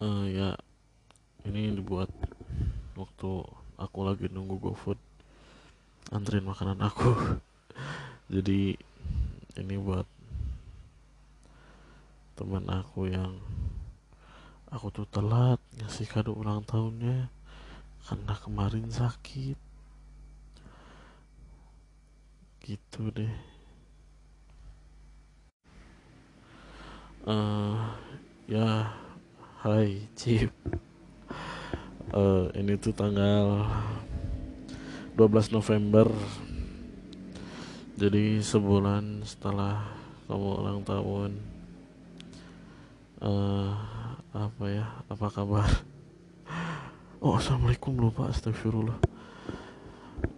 uh, ya ini dibuat waktu aku lagi nunggu GoFood anterin makanan aku. Jadi ini buat teman aku yang aku tuh telat ngasih kado ulang tahunnya karena kemarin sakit. Gitu deh. Uh, ya hai Cip. Uh, ini tuh tanggal 12 November. Jadi sebulan setelah kamu ulang tahun uh, apa ya apa kabar? Oh assalamualaikum lupa astagfirullah.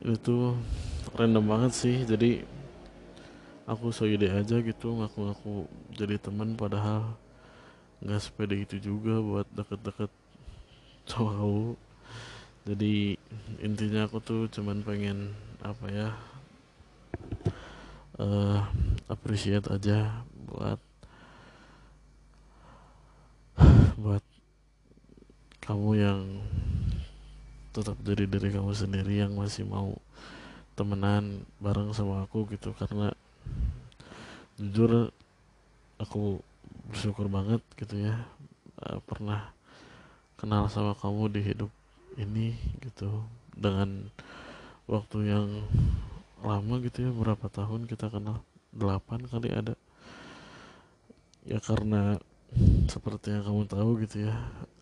Itu random banget sih jadi aku so ide aja gitu ngaku-ngaku jadi teman padahal nggak sepede itu juga buat deket-deket kamu jadi intinya aku tuh cuman pengen apa ya uh, appreciate aja buat buat kamu yang tetap jadi diri kamu sendiri yang masih mau temenan bareng sama aku gitu. Karena jujur aku bersyukur banget gitu ya uh, pernah kenal sama kamu di hidup ini gitu dengan waktu yang lama gitu ya berapa tahun kita kenal? Delapan kali ada. Ya karena seperti yang kamu tahu gitu ya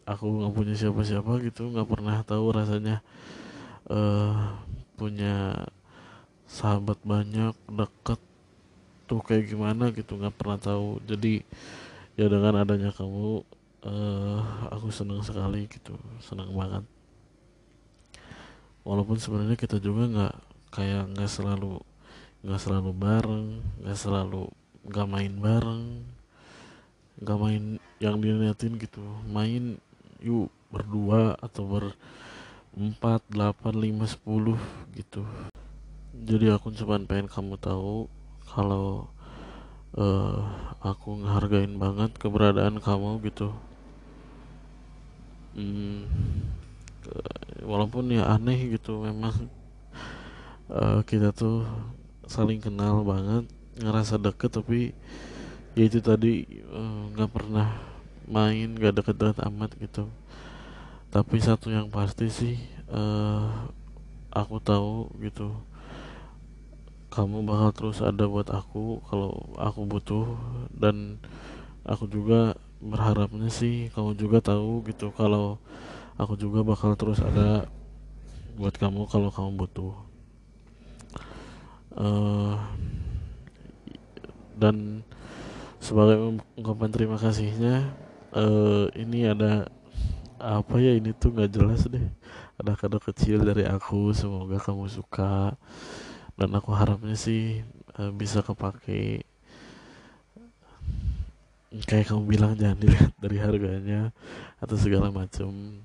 aku nggak punya siapa-siapa gitu nggak pernah tahu rasanya uh, punya sahabat banyak deket tuh kayak gimana gitu nggak pernah tahu. Jadi ya dengan adanya kamu uh, aku senang sekali gitu senang banget. Walaupun sebenarnya kita juga nggak kayak nggak selalu nggak selalu bareng nggak selalu nggak main bareng nggak main yang diniatin gitu. Main yuk berdua atau ber empat delapan lima sepuluh gitu. Jadi aku cuma pengen kamu tahu kalau uh, aku ngehargain banget keberadaan kamu gitu. Hmm, walaupun ya aneh gitu memang uh, kita tuh saling kenal banget ngerasa deket tapi ya itu tadi eh, nggak uh, pernah main gak deket-deket amat gitu. Tapi satu yang pasti sih uh, aku tahu gitu kamu bakal terus ada buat aku kalau aku butuh. Dan aku juga berharapnya sih kamu juga tahu gitu kalau aku juga bakal terus ada buat kamu kalau kamu butuh. Uh, dan sebagai ungkapan terima kasihnya uh, ini ada apa ya ini tuh nggak jelas deh. Ada kado kecil dari aku semoga kamu suka dan aku harapnya sih uh, bisa kepake. Kayak kamu bilang jangan dilihat dari harganya atau segala macam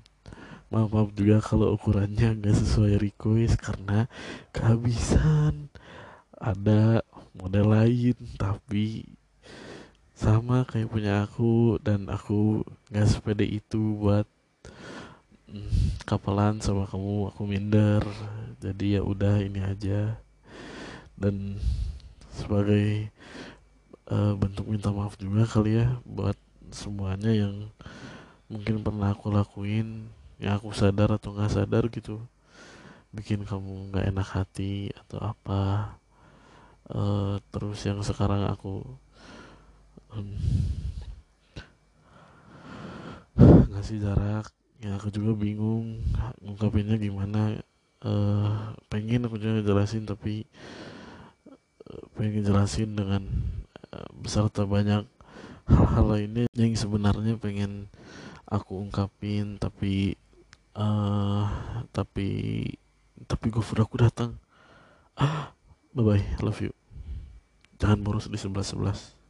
maaf maaf juga kalau ukurannya nggak sesuai request karena kehabisan. Ada model lain tapi sama kayak punya aku dan aku nggak sepede itu buat mm, kapalan sama kamu aku minder. Jadi ya udah ini aja dan sebagai uh, bentuk minta maaf juga kali ya buat semuanya yang mungkin pernah aku lakuin yang aku sadar atau nggak sadar gitu. Bikin kamu nggak enak hati atau apa. Uh, terus yang sekarang aku um, ngasih jarak ya aku juga bingung ngungkapinnya gimana. Uh, pengen aku juga jelasin tapi pengen jelasin dengan uh, beserta banyak hal-hal lainnya yang sebenarnya pengen aku ungkapin tapi uh, tapi tapi gue aku datang. Ah bye bye love you. Jangan boros di sebelas sebelas